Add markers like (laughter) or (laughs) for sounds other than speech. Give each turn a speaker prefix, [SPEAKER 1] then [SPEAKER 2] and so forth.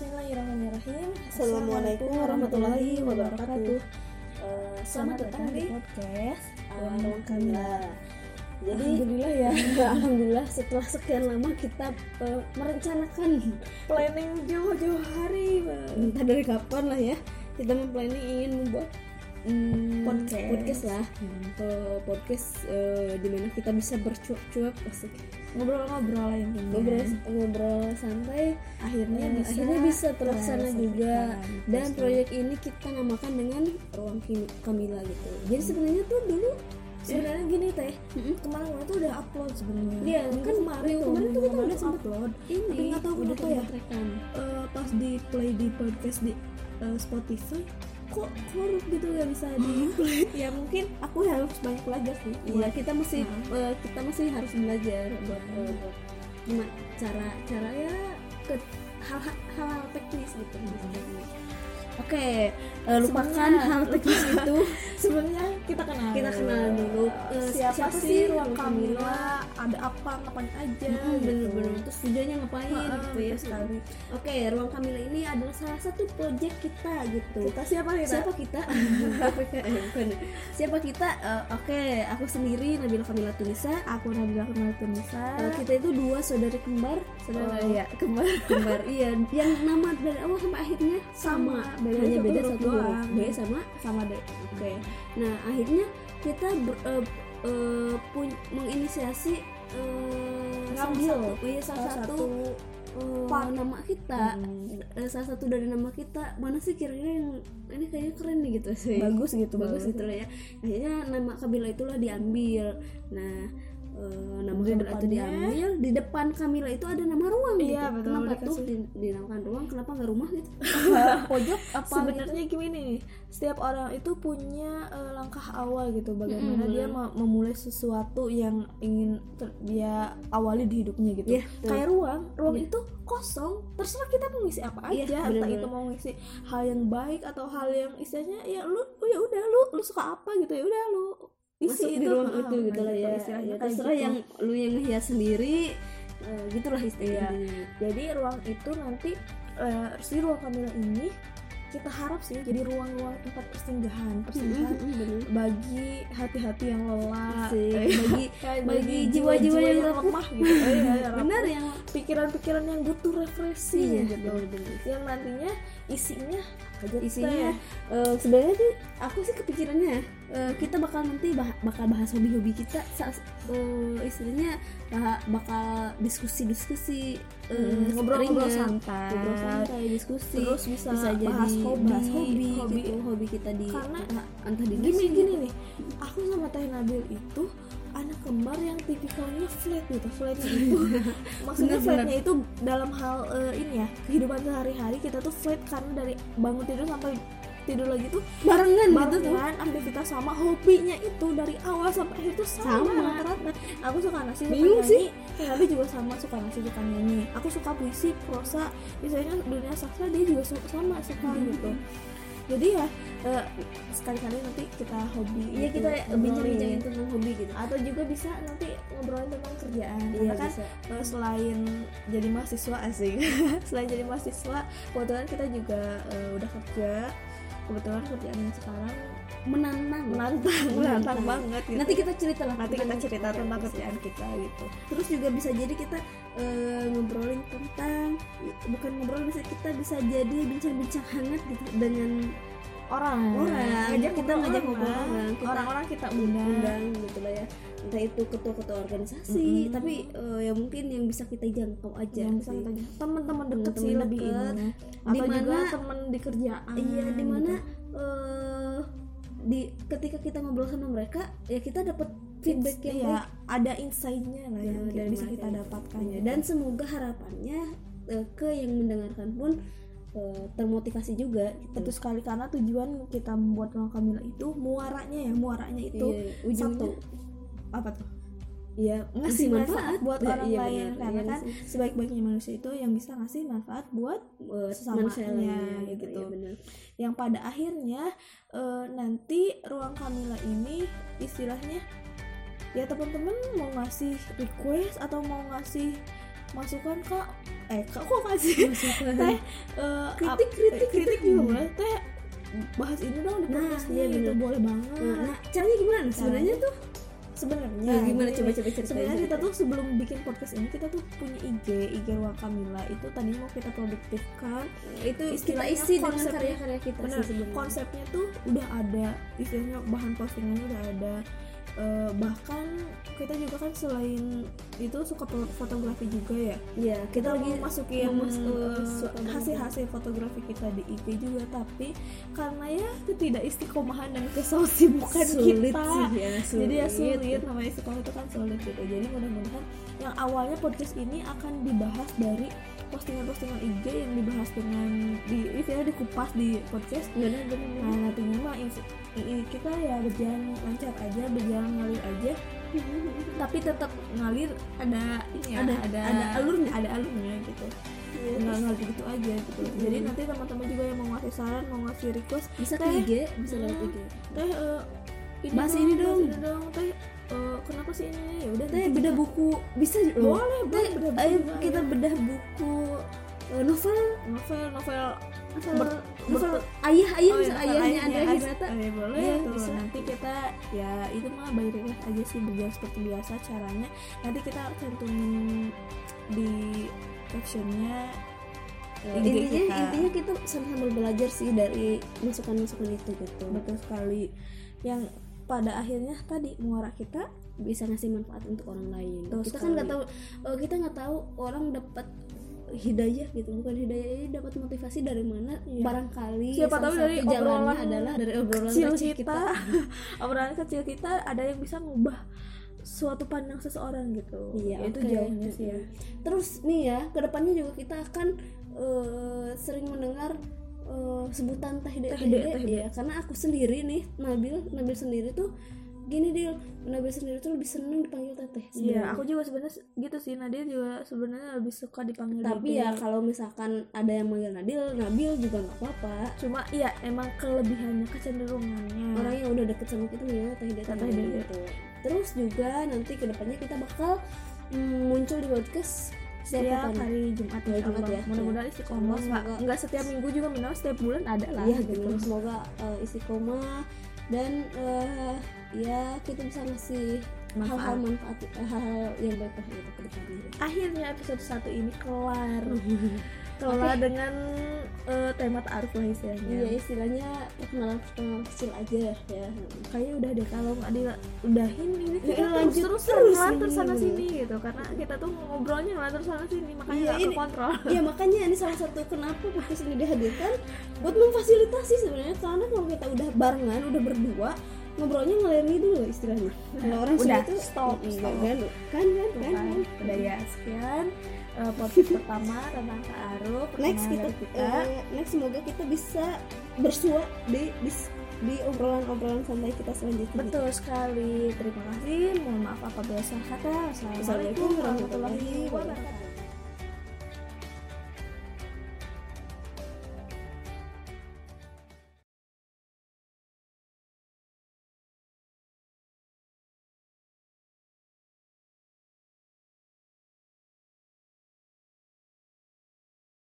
[SPEAKER 1] Bismillahirrahmanirrahim.
[SPEAKER 2] Assalamualaikum warahmatullahi wabarakatuh.
[SPEAKER 1] Eh, selamat datang di
[SPEAKER 2] podcast
[SPEAKER 1] Warung Kamila.
[SPEAKER 2] Jadi
[SPEAKER 1] Alhamdulillah ya. (laughs)
[SPEAKER 2] alhamdulillah setelah sekian lama kita eh, merencanakan
[SPEAKER 1] Planning jauh-jauh hari, Bang.
[SPEAKER 2] entah dari kapan lah ya kita memplanning ingin membuat mm,
[SPEAKER 1] Podcast.
[SPEAKER 2] podcast lah Eh, podcast eh, di mana kita bisa bercuap-cuap asik
[SPEAKER 1] Ngobrol-ngobrol yang
[SPEAKER 2] ngobrol ngobrol santai
[SPEAKER 1] Akhirnya
[SPEAKER 2] Eh,
[SPEAKER 1] bisa
[SPEAKER 2] akhirnya bisa terlaksana
[SPEAKER 1] terrealisasikan.
[SPEAKER 2] juga dan
[SPEAKER 1] Betul.
[SPEAKER 2] proyek ini kita namakan dengan ruang Kamila gitu jadi sebenarnya tuh dulu
[SPEAKER 1] sebenarnya gini teh. Kemarin gue tuh udah upload sebenarnya.
[SPEAKER 2] Iya, kan
[SPEAKER 1] kemarin tuh,
[SPEAKER 2] kemarin tuh kita
[SPEAKER 1] kemarin
[SPEAKER 2] udah sempet
[SPEAKER 1] upload.
[SPEAKER 2] ini
[SPEAKER 1] Tapi nggak tahu
[SPEAKER 2] udah
[SPEAKER 1] kenapa ya. Eh, pas di play di podcast di eh, Spotify kok korup gitu gak bisa (laughs) di ya mungkin aku harus banyak belajar sih.
[SPEAKER 2] Iya. Kita masih
[SPEAKER 1] Nah.
[SPEAKER 2] eh, kita masih harus belajar buat buat gimana cara cara ya ke hal-hal hal teknis gitu Oke, eh, lupakan
[SPEAKER 1] Sebenarnya-
[SPEAKER 2] hal teknis itu. (laughs)
[SPEAKER 1] sebenarnya kita kenal.
[SPEAKER 2] Kita kenal
[SPEAKER 1] siapa,
[SPEAKER 2] siapa
[SPEAKER 1] sih ruang Kamila ada apa? Ngapain aja?
[SPEAKER 2] Hmm,
[SPEAKER 1] gitu.
[SPEAKER 2] bener-bener. Terus tujuannya ngapain?
[SPEAKER 1] Heeh,
[SPEAKER 2] gitu ya
[SPEAKER 1] sekali.
[SPEAKER 2] Oke, ruang Kamila ini adalah salah satu project kita gitu.
[SPEAKER 1] kita siapa kita?
[SPEAKER 2] Siapa kita? (laughs) (laughs) Siapa kita? Eh, oke aku sendiri Nabila Kamila Tunisa.
[SPEAKER 1] Aku Nabila Kemal Tunisa.
[SPEAKER 2] Eh, kita itu dua saudari kembar.
[SPEAKER 1] Saudara
[SPEAKER 2] Oh,
[SPEAKER 1] ya (laughs) kemarin
[SPEAKER 2] kembar iya. Yang nama dari awal sampai akhirnya sama,
[SPEAKER 1] Sama,
[SPEAKER 2] hanya beda satu huruf. B sama.
[SPEAKER 1] Sama deh.
[SPEAKER 2] Oke. Nah akhirnya kita ber- eh, eh, pun- menginisiasi eh, salah
[SPEAKER 1] Ngambil
[SPEAKER 2] satu iya salah,
[SPEAKER 1] salah
[SPEAKER 2] satu,
[SPEAKER 1] satu part.
[SPEAKER 2] nama kita.
[SPEAKER 1] Hmm.
[SPEAKER 2] Salah satu dari nama kita. Mana sih kira-kira yang ini kayaknya keren nih gitu sih.
[SPEAKER 1] Bagus gitu
[SPEAKER 2] bagus gitu lah ya. Akhirnya nama Kamila itulah diambil. Nah eh, Kamila itu diambil di depan Kamila itu ada nama ruang
[SPEAKER 1] Iya,
[SPEAKER 2] gitu.
[SPEAKER 1] betul,
[SPEAKER 2] kenapa
[SPEAKER 1] dikasih.
[SPEAKER 2] tuh di- dinamakan ruang? Kenapa nggak rumah gitu? (laughs)
[SPEAKER 1] Pojok
[SPEAKER 2] apa
[SPEAKER 1] sebenarnya gini nih? Setiap orang itu punya eh, langkah awal gitu. Bagaimana
[SPEAKER 2] Mm-mm,
[SPEAKER 1] dia me- memulai sesuatu yang ingin ter- dia awali di hidupnya gitu.
[SPEAKER 2] Iya, betul.
[SPEAKER 1] kayak ruang ruang
[SPEAKER 2] Iya.
[SPEAKER 1] itu kosong terserah kita mau ngisi apa
[SPEAKER 2] Iya,
[SPEAKER 1] aja. entah
[SPEAKER 2] bener-bener.
[SPEAKER 1] itu mau ngisi hal yang baik atau hal yang istilahnya ya lu lu ya udah lu lu suka apa gitu. Ya udah lu
[SPEAKER 2] masuk di ruang itu gitu lah ya, ya terserah
[SPEAKER 1] gitu.
[SPEAKER 2] yang lu yang ngehias sendiri eh, gitulah
[SPEAKER 1] Iya.
[SPEAKER 2] istilahnya
[SPEAKER 1] jadi ruang itu nanti eh, si ruang Kamila ini kita harap sih jadi ruang-ruang tempat persinggahan persinggahan
[SPEAKER 2] Mm, mm, bener.
[SPEAKER 1] bagi hati-hati yang lelah
[SPEAKER 2] Asik.
[SPEAKER 1] eh, (laughs)
[SPEAKER 2] bagi bagi jiwa-jiwa yang rapuh.
[SPEAKER 1] lemah gitu eh, ya, ya,
[SPEAKER 2] benar yang
[SPEAKER 1] pikiran-pikiran yang butuh refreshing
[SPEAKER 2] iya
[SPEAKER 1] gitu
[SPEAKER 2] bener-bener
[SPEAKER 1] yang nantinya isinya aja
[SPEAKER 2] isinya eh, sebenarnya tuh aku sih kepikirannya eh, kita bakal nanti bah- bakal bahas hobi-hobi kita sa- eh, istilahnya bah- bakal diskusi-diskusi
[SPEAKER 1] Hmm, ngobrol-ngobrol
[SPEAKER 2] ringan.
[SPEAKER 1] santai.
[SPEAKER 2] ngobrol santai diskusi
[SPEAKER 1] terus bisa,
[SPEAKER 2] bisa jadi
[SPEAKER 1] bahas hobi,
[SPEAKER 2] bahas hobi,
[SPEAKER 1] hobi.
[SPEAKER 2] gitu hobi kita di
[SPEAKER 1] Karena
[SPEAKER 2] entah, di
[SPEAKER 1] gini gini nih aku sama Teh Nabil itu anak kembar yang tipikalnya flat gitu flatnya itu maksudnya
[SPEAKER 2] Bener,
[SPEAKER 1] flatnya itu dalam hal eh, ini ya kehidupan sehari-hari kita tuh flat karena dari bangun tidur sampai tidur lagi tuh
[SPEAKER 2] barengan gitu tuh.
[SPEAKER 1] barengan aktivitas sama hobinya itu dari awal sampai akhir tuh sama,
[SPEAKER 2] Sama.
[SPEAKER 1] rata-rata. Aku suka nasi suka
[SPEAKER 2] Bingung
[SPEAKER 1] nyanyi. Teh Nabil juga sama suka nasi suka nyanyi. Aku suka puisi prosa. Misalnya dunia sastra dia juga su- sama suka gitu. Jadi ya eh, sekali-kali nanti kita hobi
[SPEAKER 2] iya
[SPEAKER 1] gitu,
[SPEAKER 2] kita bincang-bincangin tentang hobi gitu.
[SPEAKER 1] Atau juga bisa nanti ngobrolin tentang kerjaan.
[SPEAKER 2] Iya
[SPEAKER 1] karena kan
[SPEAKER 2] bisa.
[SPEAKER 1] eh, selain jadi mahasiswa asing (laughs) selain jadi mahasiswa kebetulan kita juga eh, udah kerja. Kebetulan kerjaan yang sekarang
[SPEAKER 2] menantang.
[SPEAKER 1] menantang menantang banget gitu.
[SPEAKER 2] nanti kita cerita lah.
[SPEAKER 1] Nanti kita cerita tentang kerjaan kita gitu.
[SPEAKER 2] Terus juga bisa jadi kita eh, ngobrolin tentang bukan ngobrol bisa kita bisa jadi bincang-bincang hangat gitu dengan
[SPEAKER 1] orang
[SPEAKER 2] orang
[SPEAKER 1] ngajak
[SPEAKER 2] kita ngajak ngobrol
[SPEAKER 1] orang orang-orang kita undang,
[SPEAKER 2] undang gitu lah ya entah itu ketua-ketua organisasi
[SPEAKER 1] Mm-mm.
[SPEAKER 2] tapi eh, ya mungkin yang bisa kita jangkau aja
[SPEAKER 1] yang bisa
[SPEAKER 2] sih.
[SPEAKER 1] kita teman-teman deket sih lebih
[SPEAKER 2] deket.
[SPEAKER 1] atau juga
[SPEAKER 2] Dimana-
[SPEAKER 1] teman di kerjaan
[SPEAKER 2] iya di mana
[SPEAKER 1] gitu.
[SPEAKER 2] eh di ketika kita ngobrol sama mereka ya kita dapat feedback yang baik
[SPEAKER 1] ada insight-nya lah
[SPEAKER 2] Ya,
[SPEAKER 1] yang bisa kita
[SPEAKER 2] itu.
[SPEAKER 1] dapatkan
[SPEAKER 2] Ya,
[SPEAKER 1] gitu.
[SPEAKER 2] dan semoga harapannya eh, ke yang mendengarkan pun eh, termotivasi juga gitu.
[SPEAKER 1] betul sekali karena tujuan kita membuat Ruang Kamila itu muaranya ya muaranya itu
[SPEAKER 2] Iya, ujungnya
[SPEAKER 1] satu apa tuh
[SPEAKER 2] ya
[SPEAKER 1] ngasih manfaat
[SPEAKER 2] manfaat
[SPEAKER 1] buat
[SPEAKER 2] Ya,
[SPEAKER 1] orang
[SPEAKER 2] iya,
[SPEAKER 1] lain
[SPEAKER 2] benar.
[SPEAKER 1] karena
[SPEAKER 2] Iya
[SPEAKER 1] kan
[SPEAKER 2] sih.
[SPEAKER 1] sebaik-baiknya manusia itu yang bisa ngasih manfaat buat
[SPEAKER 2] buat
[SPEAKER 1] sesamanya,
[SPEAKER 2] manusia lainnya
[SPEAKER 1] gitu.
[SPEAKER 2] gitu, ya, benar.
[SPEAKER 1] yang pada akhirnya eh, nanti ruang Kamila ini istilahnya ya teman-teman mau ngasih request atau mau ngasih masukan kak eh kak kok kasih
[SPEAKER 2] Masukan.
[SPEAKER 1] teh eh,
[SPEAKER 2] Kritik, kritik,
[SPEAKER 1] eh, kritik
[SPEAKER 2] gitu.
[SPEAKER 1] juga boleh teh bahas ini dong di
[SPEAKER 2] Nah, iya
[SPEAKER 1] gitu
[SPEAKER 2] bener.
[SPEAKER 1] boleh banget
[SPEAKER 2] Nah, nah, caranya gimana? Sebenarnya tuh
[SPEAKER 1] sebenarnya
[SPEAKER 2] Nah, gimana coba coba ceritain.
[SPEAKER 1] sebenarnya kita tuh sebelum bikin podcast ini kita tuh punya IG IG Ruang Kamila itu tadinya mau kita produktifkan
[SPEAKER 2] itu kita isi dengan karya-karya kita sih sebenarnya.
[SPEAKER 1] konsepnya tuh udah ada istilahnya bahan postingannya udah ada Eh, bahkan kita juga kan selain itu suka fo- fotografi juga ya
[SPEAKER 2] Iya, kita
[SPEAKER 1] kita
[SPEAKER 2] lagi
[SPEAKER 1] masukin
[SPEAKER 2] mas- banget.
[SPEAKER 1] hasil-hasil fotografi kita di IG juga tapi karena ya ketidak istiqomahan dan kesosibukan
[SPEAKER 2] sulit
[SPEAKER 1] kita
[SPEAKER 2] sih ya, sulit.
[SPEAKER 1] jadi ya sulit namanya istiqomah itu kan sulit gitu jadi mudah-mudahan yang awalnya podcast ini akan dibahas dari postingan-postingan IG yang dibahas dengan di istilahnya dikupas di podcast
[SPEAKER 2] bener, bener.
[SPEAKER 1] nah nantinya mah kita ya berjalan lancar aja berjalan ngalir aja tapi tetap ngalir ada ini ya,
[SPEAKER 2] Ada-
[SPEAKER 1] ada
[SPEAKER 2] ada alurnya.
[SPEAKER 1] ada alurnya gitu
[SPEAKER 2] Iya,
[SPEAKER 1] nggak ngalir gitu aja gitu jadi nanti teman-teman juga yang mau ngasih saran mau ngasih request
[SPEAKER 2] bisa ke. IG, bisa lewat. IG.
[SPEAKER 1] teh eh,
[SPEAKER 2] ini
[SPEAKER 1] bahas
[SPEAKER 2] dong.
[SPEAKER 1] ini dong teh eh, kenapa sih ini ya udah
[SPEAKER 2] Teh
[SPEAKER 1] nanti
[SPEAKER 2] beda
[SPEAKER 1] kita-
[SPEAKER 2] buku bisa loh.
[SPEAKER 1] boleh
[SPEAKER 2] Teh,
[SPEAKER 1] boleh bedah buku
[SPEAKER 2] ayo kita
[SPEAKER 1] ya.
[SPEAKER 2] bedah buku eh, novel
[SPEAKER 1] novel novel
[SPEAKER 2] novel
[SPEAKER 1] Ber-
[SPEAKER 2] novel
[SPEAKER 1] ber-
[SPEAKER 2] ayah ayah
[SPEAKER 1] Oh,
[SPEAKER 2] bisa
[SPEAKER 1] iya,
[SPEAKER 2] ayahnya Andrea
[SPEAKER 1] As-
[SPEAKER 2] Hirata.
[SPEAKER 1] eh, boleh
[SPEAKER 2] Iya,
[SPEAKER 1] tuh.
[SPEAKER 2] bisa.
[SPEAKER 1] nanti kita ya itu mah by request aja sih berjalan seperti biasa caranya nanti kita cantumin di captionnya eh,
[SPEAKER 2] intinya
[SPEAKER 1] kita.
[SPEAKER 2] intinya kita sama-sama belajar sih dari masukan-masukan itu gitu.
[SPEAKER 1] betul sekali yang pada akhirnya tadi muara kita
[SPEAKER 2] bisa ngasih manfaat untuk orang lain.
[SPEAKER 1] Betul
[SPEAKER 2] kita kan nggak tahu eh, kita nggak tahu orang dapat hidayah gitu. Bukan hidayah ini dapat motivasi dari mana?
[SPEAKER 1] Iya.
[SPEAKER 2] barangkali
[SPEAKER 1] Siapa tahu dari obrolan
[SPEAKER 2] adalah dari obrolan
[SPEAKER 1] kecil
[SPEAKER 2] receh
[SPEAKER 1] kita, (laughs) obrolan kecil kita ada yang bisa ngubah suatu pandang seseorang gitu.
[SPEAKER 2] Iya,
[SPEAKER 1] itu
[SPEAKER 2] oke.
[SPEAKER 1] jauhnya sih. Ya
[SPEAKER 2] Terus nih ya, ke depannya juga kita akan eh, sering mendengar eh, sebutan teh hide teh
[SPEAKER 1] hide.
[SPEAKER 2] ya. Karena aku sendiri nih, Nabil, Nabil sendiri tuh gini Dil, Nabil sendiri tuh lebih seneng dipanggil teteh.
[SPEAKER 1] Iya, aku juga sebenarnya gitu sih. Nadia juga sebenarnya lebih suka dipanggil
[SPEAKER 2] Tapi ya kalau misalkan ada yang manggil Nabil, Nabil juga nggak apa-apa.
[SPEAKER 1] cuma iya emang kelebihannya kecenderungannya.
[SPEAKER 2] Orang yang udah deket sama kita manggil teh hide teh
[SPEAKER 1] Teh
[SPEAKER 2] hide
[SPEAKER 1] hide.
[SPEAKER 2] gitu. Terus juga nanti ke depannya kita bakal mm, muncul di podcast setiap
[SPEAKER 1] hari Jumat, insya
[SPEAKER 2] Jumat ya.
[SPEAKER 1] Mudah-mudahan
[SPEAKER 2] Iya.
[SPEAKER 1] istiqomah
[SPEAKER 2] Semoga-
[SPEAKER 1] nggak setiap minggu juga minimal setiap bulan ada lah.
[SPEAKER 2] Iya
[SPEAKER 1] gitu.
[SPEAKER 2] benar semoga uh, istiqomah dan uh, ya kita bisa ngasih. Hal-hal manfaat hal-hal yang baik gitu ke depannya.
[SPEAKER 1] Akhirnya episode satu ini kelar. (laughs) kelar dengan eh, tema taaruf lah istilahnya.
[SPEAKER 2] Iya istilahnya perkenalan perkenalan kecil aja ya.
[SPEAKER 1] Kayaknya udah deh kalau nggak diudahin ini kita
[SPEAKER 2] Ya,
[SPEAKER 1] terus
[SPEAKER 2] lanjut
[SPEAKER 1] terus
[SPEAKER 2] terus ini.
[SPEAKER 1] sana sini gitu karena kita tuh ngobrolnya ngelantur sana sini makanya
[SPEAKER 2] Iya,
[SPEAKER 1] nggak
[SPEAKER 2] ini-
[SPEAKER 1] kekontrol. (laughs)
[SPEAKER 2] ya makanya ini salah satu kenapa podcast ini dihadirkan buat memfasilitasi sebenarnya karena kalau kita udah barengan udah berdua ngobrolnya ngalir dulu istilahnya. Kalau orang
[SPEAKER 1] Udah,
[SPEAKER 2] sini tuh
[SPEAKER 1] stop,
[SPEAKER 2] mm,
[SPEAKER 1] stop.
[SPEAKER 2] kan kan kan kan,
[SPEAKER 1] kan
[SPEAKER 2] kan.
[SPEAKER 1] udah ya sekian eh, podcast (laughs) pertama tentang taaruf
[SPEAKER 2] next kita,
[SPEAKER 1] kita.
[SPEAKER 2] eh, next semoga kita bisa bersua di di, di obrolan-obrolan santai kita selanjutnya.
[SPEAKER 1] Betul sekali. Terima kasih. Mohon maaf apabila salah kata. Assalamualaikum warahmatullahi wabarakatuh